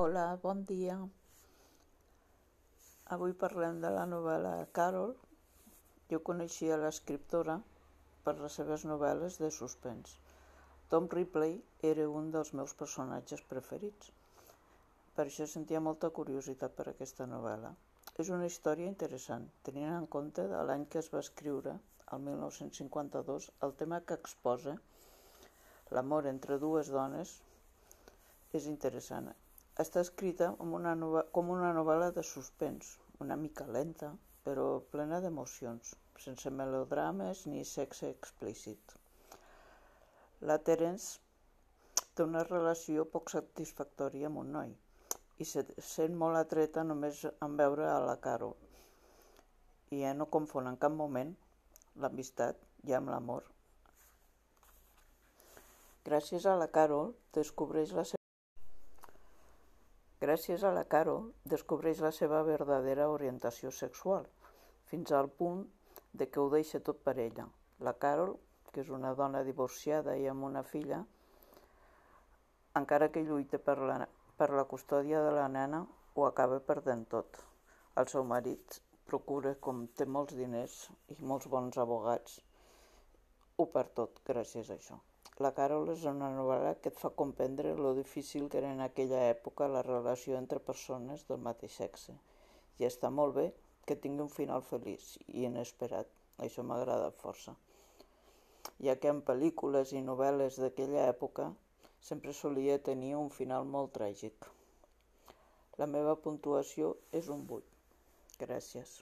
Hola, bon dia. Avui parlem de la novel·la Carol. Jo coneixia l'escriptora per les seves novel·les de suspens. Tom Ripley era un dels meus personatges preferits. Per això sentia molta curiositat per aquesta novel·la. És una història interessant, tenint en compte de l'any que es va escriure, el 1952, el tema que exposa, l'amor entre dues dones, és interessant està escrita com una, com una novel·la de suspens, una mica lenta, però plena d'emocions, sense melodrames ni sexe explícit. La Terence té una relació poc satisfactòria amb un noi i se sent molt atreta només en veure a la Caro i ja no confon en cap moment l'amistat ja amb l'amor. Gràcies a la Carol descobreix la seva Gràcies a la Carol, descobreix la seva verdadera orientació sexual, fins al punt de que ho deixa tot per ella. La Carol, que és una dona divorciada i amb una filla, encara que lluita per la, per la custòdia de la nena, ho acaba perdent tot. El seu marit procura, com té molts diners i molts bons abogats, ho perd tot gràcies a això. La Carol és una novel·la que et fa comprendre lo difícil que era en aquella època la relació entre persones del mateix sexe. I està molt bé que tingui un final feliç i inesperat. Això m'agrada força. Ja que en pel·lícules i novel·les d'aquella època sempre solia tenir un final molt tràgic. La meva puntuació és un 8. Gràcies.